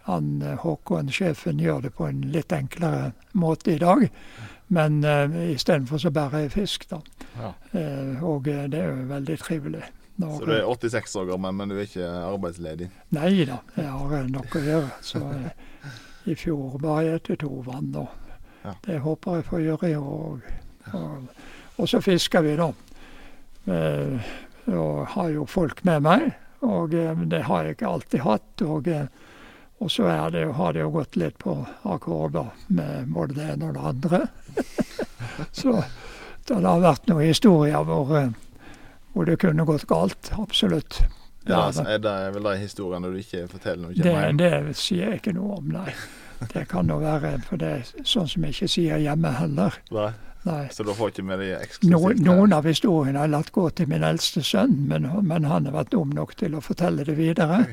han Håkon, sjefen, gjør det på en litt enklere måte i dag. Men uh, istedenfor så bærer jeg fisk, da. Ja. Eh, og det er jo veldig trivelig. Når, Så du er 86 år gammel, men du er ikke arbeidsledig? Nei da, jeg har eh, nok å gjøre. Så jeg, i fjor var jeg til to vann, og Ja. det håper jeg får gjøre i år òg. Og, og så fisker vi, da. Eh, og har jo folk med meg, og eh, det har jeg ikke alltid hatt. Og, eh, og så det, har det jo gått litt på akkorder med både det ene og det andre. så det har vært noen historier hvor, eh, hvor det kunne gått galt. Absolutt. Ja, altså, er det vel de historiene du ikke forteller når du Det, det sier jeg ikke noe om, nei. Det kan jo være for det er sånn som jeg ikke sier hjemme heller. Nei. Nei. Så du får ikke med de eksklusivt? noen av historiene har jeg latt gå til min eldste sønn, men, men han har vært dum nok til å fortelle det videre.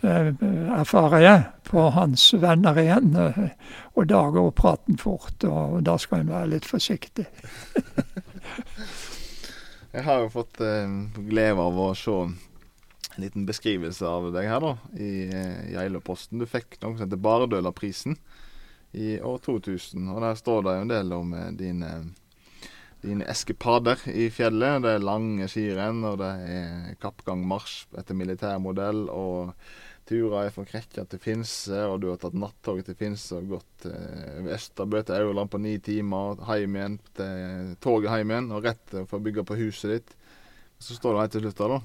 Eh, erfarer jeg på hans venner igjen. eh, Og da går praten fort, og da skal en være litt forsiktig. Jeg har jo fått eh, glede av å se en liten beskrivelse av deg her, da, i eh, Geilo-posten. Du fikk noe som heter Bardølaprisen i år 2000. Og der står det en del om eh, dine, dine eskepader i fjellet. Det er lange skirenn, og det er kappgangmarsj etter militærmodell. og Turer fra Krekja til Finse, og du har tatt nattoget til Finse og gått eh, Østerbø til Aurland på ni timer, hjem igjen til toget hjem igjen, og rett eh, for å bygge på huset ditt. Så står du her til slutt da.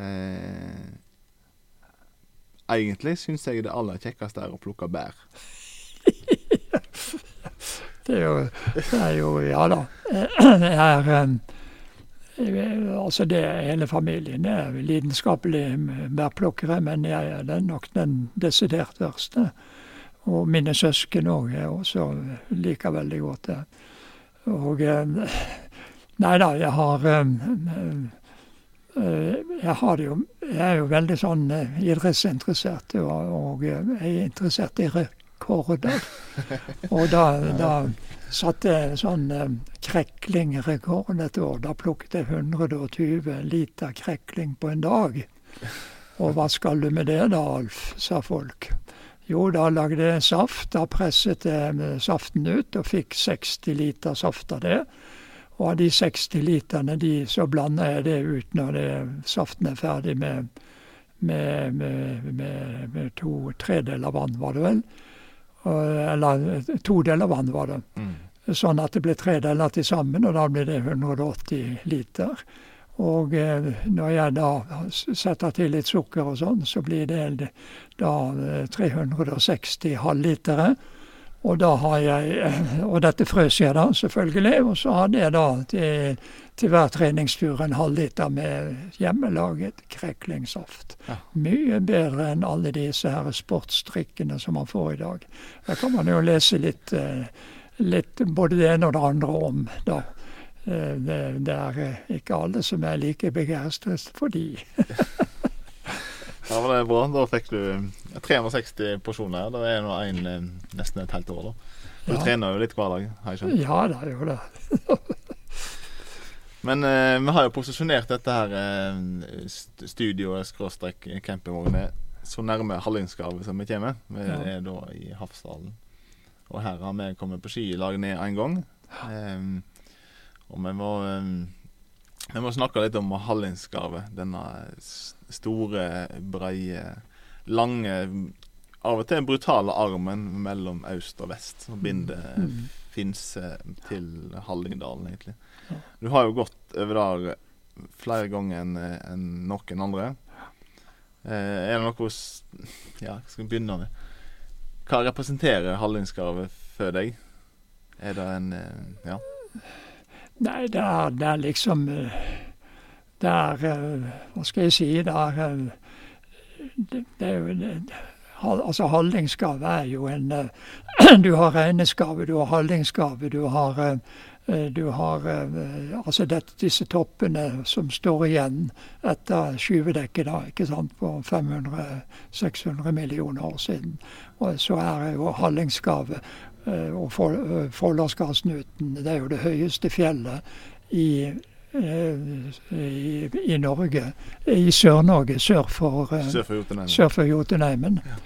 Eh, egentlig syns jeg det aller kjekkeste er å plukke bær. Det er jo, det er jo ja da. Det er, eh, altså det hele familien er lidenskapelige bærplukkere, men jeg er den nok den desidert verste. Og mine søsken òg er også liker veldig godt det. Og eh, Nei da, jeg har eh, eh, jeg har det jo Jeg er jo veldig sånn idrettsinteressert, og, og jeg er interessert i rekorder. Og da, da satte en sånn eh, kreklingrekord et år. Da plukket jeg 120 liter krekling på en dag. Og hva skal du med det da, Alf, sa folk. Jo, da lagde jeg saft. Da presset jeg eh, saften ut og fikk 60 liter saft av det. Og av de 60 literne de, så blander jeg det ut når det, saften er ferdig med, med, med, med, to tredeler vann, var det vel. Eller to deler vann, var det. Mm. Sånn at det ble tre deler til sammen, og da blir det 180 liter. Og eh, når jeg da setter til litt sukker og sånn, så blir det da eh, 360 halvlitere. Og da har jeg eh, Og dette frøs jeg da, selvfølgelig. Og så hadde jeg da til, til hver treningstur en halvliter med hjemmelaget kreklingsaft. Ja. Mye bedre enn alle disse her sportsdrikkene som man får i dag. Der kan man jo lese litt, eh, litt både det ene og det andre om, da. Eh, Det, det er ikke alle som er like begeistret for de. Ja, men det er bra. Da fikk du 360 porsjoner. Det er nå en, eh, nesten et helt år, da. Du Ja. trener jo litt hver dag, har jeg skjønt. Ja da, jo det. Men eh, vi har jo posisjonert dette her eh, st- studioet skråstrek campingvogner så nærme Hallingskarvet som vi kommer. Vi Ja. er da i Hafsdalen. Og her har vi kommet på ski i lag ned en gang. Eh, og vi må, vi må snakke litt om Hallingskarvet. Denne store, breie, lange, av og til brutale armen mellom øst og vest. Som binder Mm. Finse til Hallingdalen, egentlig. Du har jo gått over der flere ganger enn en noen andre. Eh, er det noe hos... Ja, skal vi begynne med? Hva representerer Hallingskarvet for deg? Er det en eh, Ja. Nei, det er, det er liksom eh, Det er eh, Hva skal jeg si? Det er, eh, det, er jo altså Hallingsgave er jo en Du har regneskave, du har hallingsgave, du har du har altså dette, disse toppene som står igjen etter skyvedekket da, ikke sant, på 500-600 millioner år siden. Og så er det jo Hallingsgave og Folldalsgardsnuten det er jo det høyeste fjellet i i, i Norge, i Sør-Norge, sør for, uh, sør for Jotunheimen. Ja.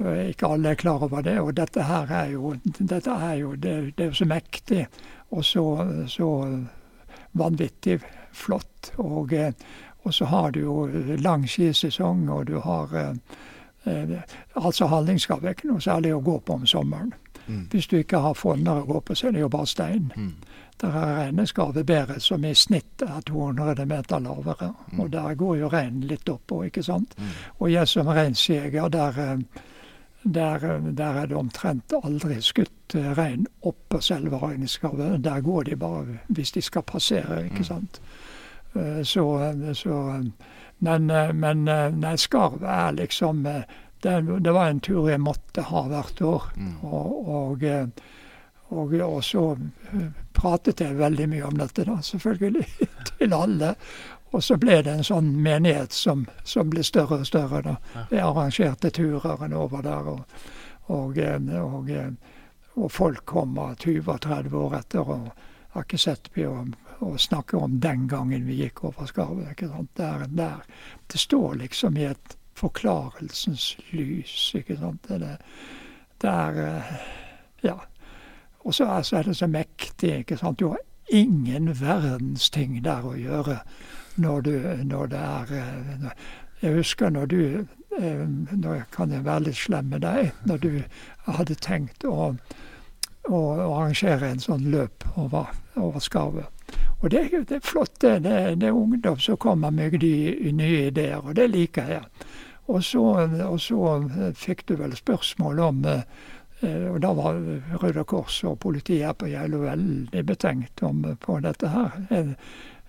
Ikke alle er klar over det. Og dette her er jo, dette er jo det, det er så mektig og så, så vanvittig flott. Og, eh, og, så har du jo lang skisesong, og du har eh, Altså Hallingskap er ikke noe særlig å gå på om sommeren. Mm. Hvis du ikke har fonner å gå på, så er det jo bare stein. Mm. Der er regneskarvebæret som i snitt er 200 meter lavere. Mm. Og der går jo reinen litt oppå, ikke sant. Mm. Og jeg som reinsjeger, der, eh, der, eh, der, er det omtrent aldri skutt eh, rein oppå selve regnskarvet. Der går de bare hvis de skal passere, ikke mm. sant. Så, så Men, men nei, skarv er liksom det, det, var en tur jeg måtte ha hvert år. Mm. og, og og, og, så pratet jeg veldig mye om dette, da, selvfølgelig, til alle. Og så ble det en sånn menighet som, som ble større og større. da. Jeg arrangerte turer over der, og, og, eh, og, eh, og folk kommer 20-30 år etter og har ikke sett meg og, og snakker om den gangen vi gikk over skarvet. ikke sant? Der, der. Det står liksom i et forklarelsens lys, ikke sant. Det, det er Ja. Og så er, er det så mektig. ikke sant? Du har ingen verdens ting der å gjøre når, du, når det er eh, Jeg husker når du eh, Nå kan jeg være litt slem med deg. Når du hadde tenkt å, å arrangere en sånn løp over, over skarvet. Og det, det, er flott, det. Det, det er ungdom som kommer med de nye ideer, og det liker jeg. Og så, og så fikk du vel spørsmål om Eh, og Da var Røde Kors og politiet på Geilo veldig betenkt om, på dette her. Eh,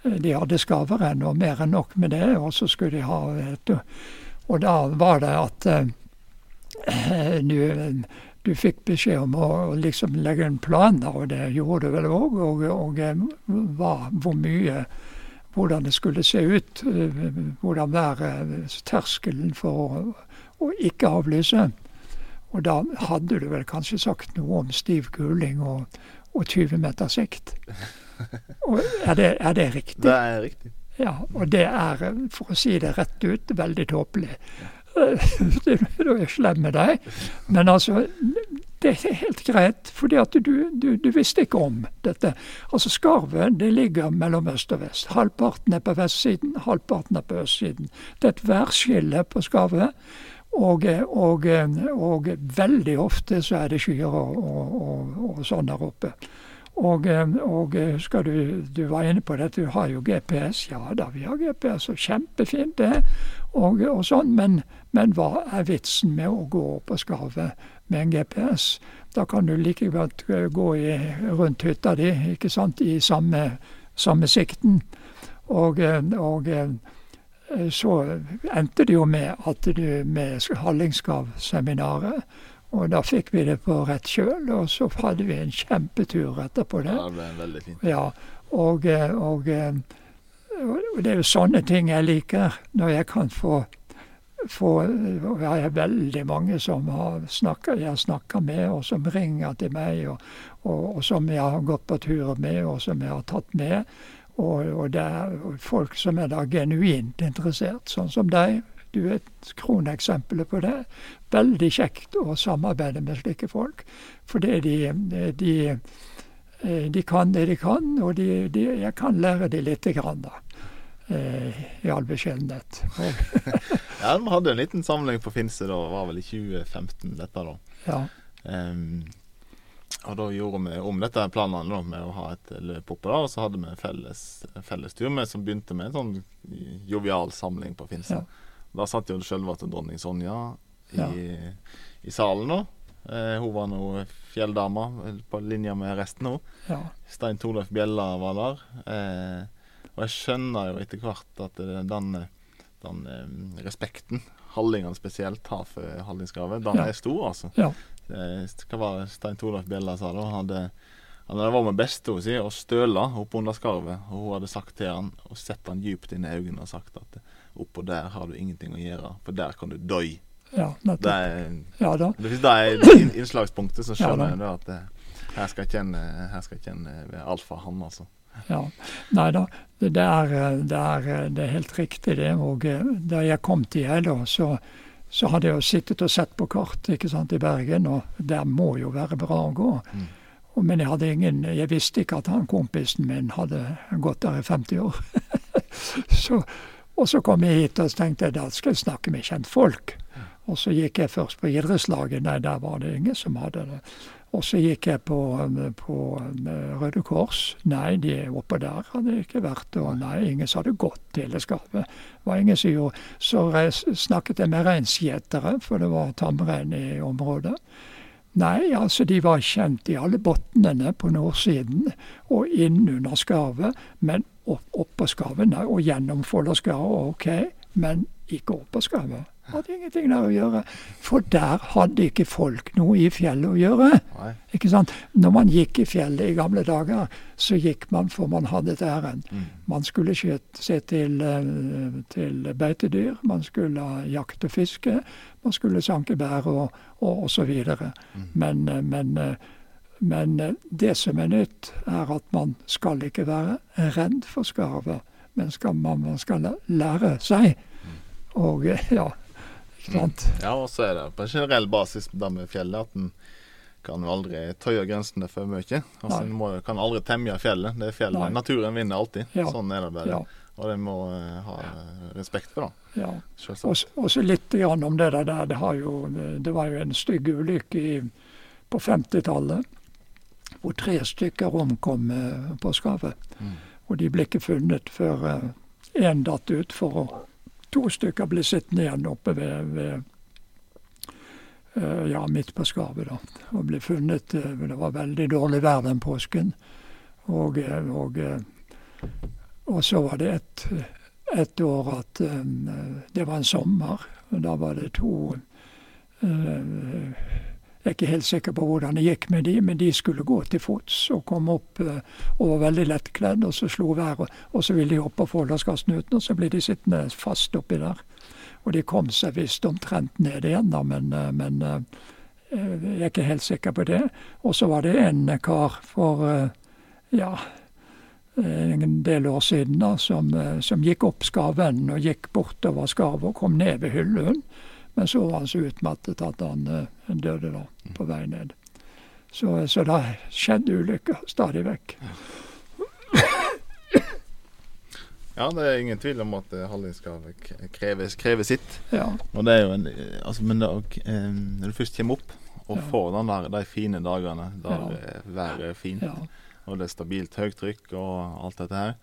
de hadde skaverenn og mer enn nok med det, og så skulle de ha et Og da var det at eh, du, du fikk beskjed om å liksom legge en plan, og det gjorde du vel òg, og, og, og hva, hvor mye hvordan det skulle se ut. Hvordan være terskelen for å, å ikke avlyse. Og da hadde du vel kanskje sagt noe om stiv kuling og, og 20 meter sikt. Og er det, er det riktig? Det er riktig. Ja, og det er, for å si det rett ut, veldig tåpelig. Du er slem med deg. Men altså, det er helt greit, fordi at du, du, du, visste ikke om dette. Altså Skarvet det ligger mellom øst og vest. Halvparten er på vestsiden, halvparten er på østsiden. Det er et værskille på Skarvet. Og, og, og, veldig ofte så er det skyer og, og, sånn der oppe. Og, og husker du, du var inne på dette, du har jo GPS. Ja da, vi har GPS, og kjempefint det. Og, sånn, men, men, hva er vitsen med å gå opp på skarvet med en GPS? Da kan du like godt gå i, rundt hytta di, ikke sant, i samme, samme sikten. Og, og Eh, så endte det jo med at du med Hallingsgravseminaret. Og da fikk vi det på rett kjøl, og så hadde vi en kjempetur etterpå det. Ja, det ble veldig fint. Ja, og, eh, og, eh, og, det er jo sånne ting jeg liker, når jeg kan få få Jeg er veldig mange som har snakket, jeg har snakka med, og som ringer til meg, og, og, og som jeg har gått på tur med, og som jeg har tatt med. Og, og, det er folk som er da genuint interessert, sånn som deg. Du er et kroneksempelet på det. Veldig kjekt å samarbeide med slike folk. Fordi de, de, de kan det de kan, og de, de, jeg kan lære dem lite grann, da. Eh, I all beskjedenhet. ja, vi hadde en liten samling på Finse, da. Det var vel i 2015, dette, da. Ja. Um, og da gjorde vi om dette planene da, med å ha et løp oppe der, og så hadde vi felles, fellestur med, som begynte med en sånn jovial samling på Finse. Ja. Da satt jo selveste dronning Sonja i, ja. i salen, da. Eh, hun var nå fjelldama på linje med resten nå. Ja. Stein Torleif Bjella var der. Eh, og jeg skjønner jo etter hvert at den, den eh, respekten hallingene spesielt har for hallingskarvet. Den Ja. er stor, altså. Eh, Hva var det Stein Torleif Bjella sa da? Han hadde, han hadde vært med bestemor si og støla oppunder skarvet. Og hun hadde sagt til han og sett han dypt inn i øynene og sagt at oppå der har du ingenting å gjøre, for der kan du dø. Ja, Det nettopp. er, Ja da. hvis det er inn- innslagspunktet, så skjønner ja, jeg at det, her skal jeg kjenne, her skal han, kjenne ved alfahann, altså. Ja. Nei da, det er, det, er, det er helt riktig det. Og eh, da jeg kom til jeg da, så, så hadde jeg jo sittet og sett på kart ikke sant, i Bergen, og der må jo være bra å gå. Mm. Men jeg hadde ingen, jeg visste ikke at han kompisen min hadde gått der i 50 år. så, og så kom jeg hit og tenkte jeg da skal jeg snakke med kjentfolk. Og så gikk jeg først på idrettslaget, nei der var det ingen som hadde det. Og så gikk jeg på, på um, Røde Kors. Nei, de oppå der hadde ikke vært. Og nei, ingen som hadde gått til det skapet. var ingen som gjorde. Så reis, snakket jeg med reinsgjetere, for det var tamrein i området. Nei, altså de var kjent i alle bunnene på nordsiden og innunder skarvet, men opp, på skarvet nei, og gjennom Folldalskarvet, OK, men ikke oppå skarvet. Hadde ingenting der å gjøre. For der hadde ikke folk noe i fjellet å gjøre. Nei. Ikke sant? Når man gikk i fjellet i gamle dager, så gikk man for man hadde et ærend. Mm. Man skulle se til, eh, til beitedyr, man skulle ha jakt og fiske, man skulle sanke bær og, og, og så videre. Mm. Men, eh, men, eh, men det som er nytt, er at man skal ikke være redd for skarver. men skal, man, man skal lære seg. Og eh, ja. Ja, og så er det på en generell basis det med fjellet at en kan aldri tøye grensene for mye. Altså. En må, kan aldri temje fjellet. Det er fjellet. Nei. Naturen vinner alltid. Ja. Sånn er det bare. Ja, Og det må eh, ha eh, respekt for da. ja. Og så litt grann om det der. Det, har jo, det var jo en stygg ulykke i, på 50-tallet hvor tre stykker omkom eh, på skavet. Mm. Og de ble ikke funnet før én datt utfor, og to stykker ble sittende igjen oppe ved, ved eh, ja, midt på skarvet, da, Og ble funnet eh, Det var veldig dårlig vær den påsken. Og, eh, og, og så var det et, et år at det var en sommer. og Da var det to Jeg er ikke helt sikker på hvordan det gikk med de, men de skulle gå til fots og kom opp eh, og var veldig lettkledd, og så slo været, og så ville de opp på Folldalsgassnuten, og så ble de sittende fast oppi der. Og de kom seg visst omtrent ned igjen, da, men, eh, men eh, jeg er ikke helt sikker på det. Og så var det en kar for ja, en del år siden da, som, som gikk opp skarvennen og gikk bortover skarvet og kom ned ved Hyllund. Men så var han så utmattet at han eh, døde da, på vei ned. Så, så det skjedde ulykker stadig vekk. Ja, det er ingen tvil om at eh, Halling skal kreve, kreve sitt. Ja, Og det er jo en eh, altså, Men da, eh, når du først kommer opp og Ja. får den der, de fine dagene der Ja. været er fint, ja, og det er stabilt høytrykk og alt dette her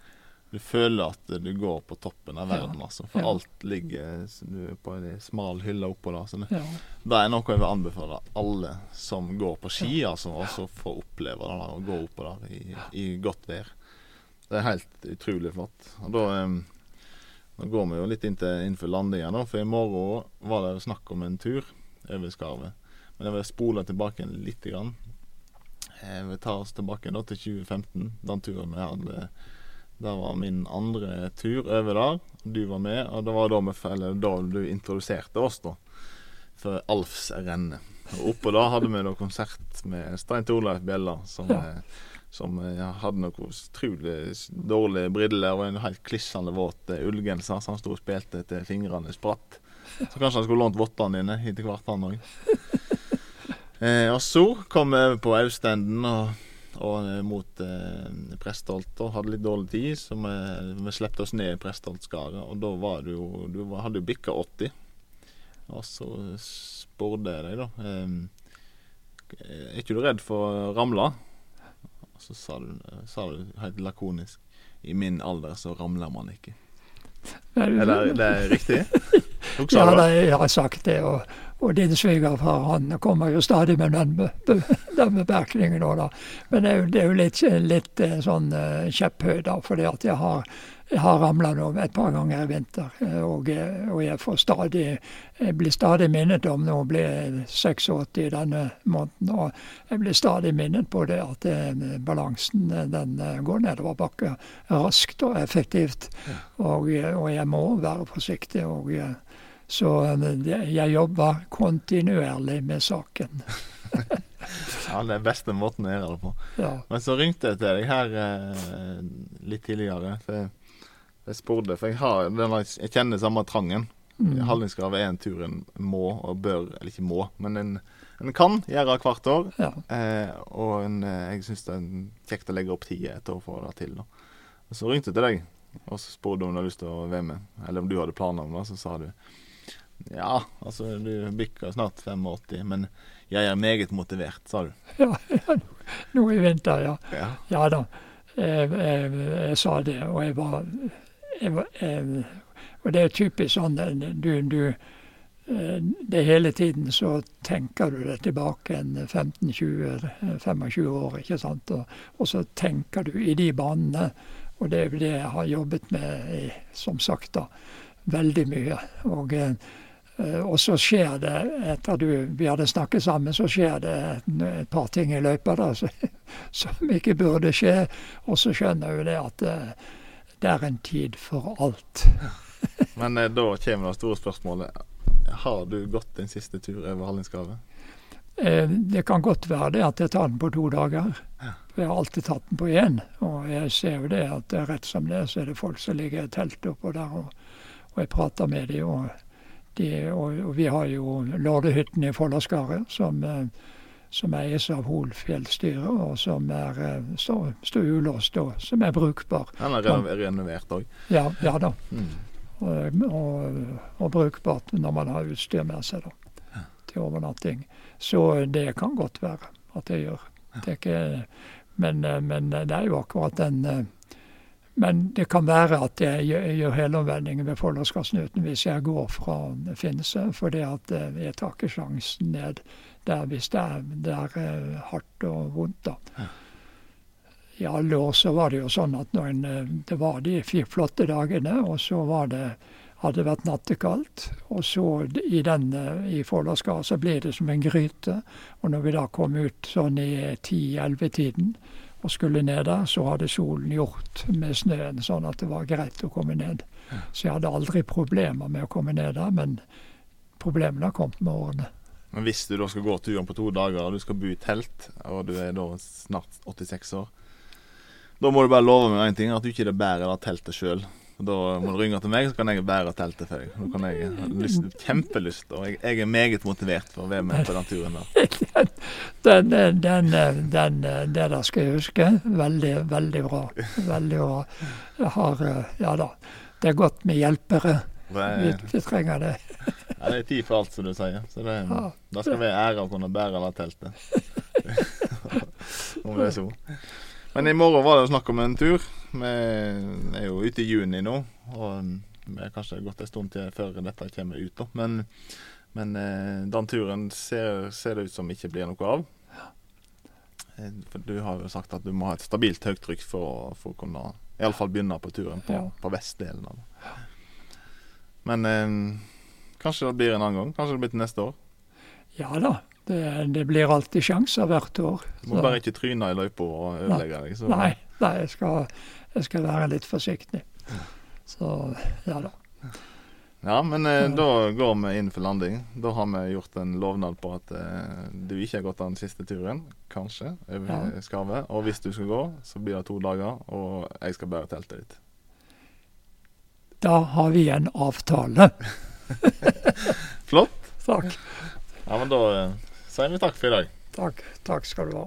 Du føler at du går på toppen av verden, altså. For Ja. alt ligger er på en smal hylle oppå der. Så det, ja, det er noe jeg vil anbefale alle som går på ski, altså, også får oppleve det å gå oppå der i, i godt vær. Det er helt utrolig flott. Og da, em, da går vi jo litt inn til, innenfor landinga, da, for i morgen var det snakk om en tur over skarvet. Men jeg vil spole tilbake en lite grann. Jeg vil ta oss tilbake da til 2015, den turen vi hadde. Det var min andre tur over der. Du var med, og det var da, vi, da du introduserte oss, da. For Alfs renne. Og oppå da hadde vi da konsert med Stein Torleif Bjella, som, Ja. eh, som eh, ja, hadde noe utrolig dårlige briller og en helt klissende våt eh, ullgenser, så han sto og spilte til fingrene spratt. Så kanskje han skulle lånt vottene dine etter hvert, han òg. Eh, og så kom vi over på Austenden og, og eh, mot eh, Prestholt og hadde litt dårlig tid, så vi, vi slepte oss ned i Prestholtskaret. Og da var du jo Du hadde jo bikka 80. Og så spurte jeg deg, da eh, Er ikke du redd for å ramle? Og så sa du, sa du helt lakonisk I min alder så ramler man ikke. Er det, det er riktig? Ja, du jeg har sagt det. Og, og din svigerfar han kommer jo stadig med den, be, den bemerkningen òg, da. Men det er jo, det er jo litt, litt eh, sånn uh, kjepphøy, da. Fordi at jeg har, jeg har ramla nå et par ganger i vinter, eh, og, eh, og jeg, får stadig, jeg blir stadig minnet om Nå blir jeg 86 denne måneden, og jeg blir stadig minnet på det at det, balansen den går nedover bakke raskt og effektivt. Og, og, jeg må være forsiktig. og Så jeg jobber kontinuerlig med saken. ja, det er beste måten å gjøre det på. Ja. Men så ringte jeg til deg her eh, litt tidligere. For jeg, jeg spurte, for jeg, har, denne, jeg kjenner samme trangen. Mm. Hallingskrav er en tur en må og bør, eller ikke må, men en, en kan gjøre hvert år. Ja. Eh, og en, eh, jeg syns det er kjekt å legge opp tid et år for å få det til. Da. Og så ringte jeg til deg og så spurte om du hadde lyst til å være med, eller om du hadde planer om det. Så sa du ja, altså du bikker snart 85, men jeg er meget motivert, sa du. Ja, ja nå i vinter, ja. Ja, ja da. Jeg, jeg, jeg, sa det, og jeg var, jeg var Og det er typisk sånn du, du eh, det hele tiden så tenker du det tilbake en 15-20-25 år, ikke sant. Og, og, så tenker du i de banene. Og det er det jeg har jobbet med, som sagt, da, veldig mye. Og Eh, og så skjer det, etter du, vi hadde snakket sammen, så skjer det et par ting i løypa da, som ikke burde skje. Og så skjønner jo det at det, eh, er en tid for alt. Men eh, da kommer det store spørsmålet. Har du gått din siste tur over Hallingskarvet? det kan godt være det at jeg tar den på to dager. For jeg har alltid tatt den på én. Og jeg ser jo det at rett som det så er det folk som ligger i telt oppå der, og, og jeg prater med dem. Og de, og, og, vi har jo Lordehytten i Folldalskaret, som, eh, som eies av Hol fjellstyre, og som er, eh, står, står ulåst og som er brukbar. Den er renovert òg? Ja, ja da. Mm. Og, og, og, brukbart når man har utstyr med seg da, ja. til overnatting. Så det kan godt være at det gjør. Det ikke, men, eh, men, det er jo akkurat den men det kan være at jeg gjør helomvendingen ved Folldalskassnuten hvis jeg går fra Finse, fordi at eh, jeg tar ikke sjansen ned der hvis det er, det er eh, hardt og vondt. da. I alle år så var det jo sånn at når en, eh, det var de fire flotte dagene, og så var det, hadde det vært nattekaldt. Og så i den i Folldalskaret så ble det som en gryte. Og når vi da kom ut sånn i ti-elleve-tiden, og skulle ned der, så hadde solen gjort med snøen sånn at det var greit å komme ned. Så jeg hadde aldri problemer med å komme ned der, men problemene har kommet med årene. Men hvis du da skal gå turen på to dager, og du skal bo i telt, og du er da snart 86 år, da må du bare love meg én ting, at du ikke bærer det teltet sjøl. Da må du ringe til meg, så kan jeg bære teltet for deg. Da kan jeg lyst, kjempelyst, og jeg, jeg, er meget motivert for å være med på den turen der. den, den, den, det der skal jeg huske. Veldig, veldig bra. Veldig bra. Jeg har Ja da. Det er godt med hjelpere. Vi, vi, trenger det. ja, det er tid for alt, som du sier. Så det, ja, da skal vi ære å kunne bære det teltet. Om det er så. Men i morgen var det snakk om en tur. Vi er jo ute i juni nå, og vi har kanskje gått en stund til før dette kommer ut. da. Men, men eh, den turen ser, ser, det ut som ikke blir noe av. Eh, for Du har jo sagt at du må ha et stabilt høytrykk for, for å kunne iallfall begynne på turen på, på vestdelen. av det. Men eh, kanskje det blir en annen gang? Kanskje det blir til neste år? Ja da, det, det, blir alltid sjanser hvert år. Du må så. bare ikke tryne i løypa og ødelegge deg. Så. Nei, nei jeg, skal, jeg, skal, være litt forsiktig. Så ja da. Ja, men eh, da går vi inn for landing. Da har vi gjort en lovnad på at eh, du ikke har gått den siste turen, kanskje, over ja. skarvet. Og hvis du skal gå, så blir det to dager, og jeg skal bære teltet ditt. Da har vi en avtale. Flott. Takk. Ja, men da eh, sier vi takk for i dag. Takk. Takk skal du ha.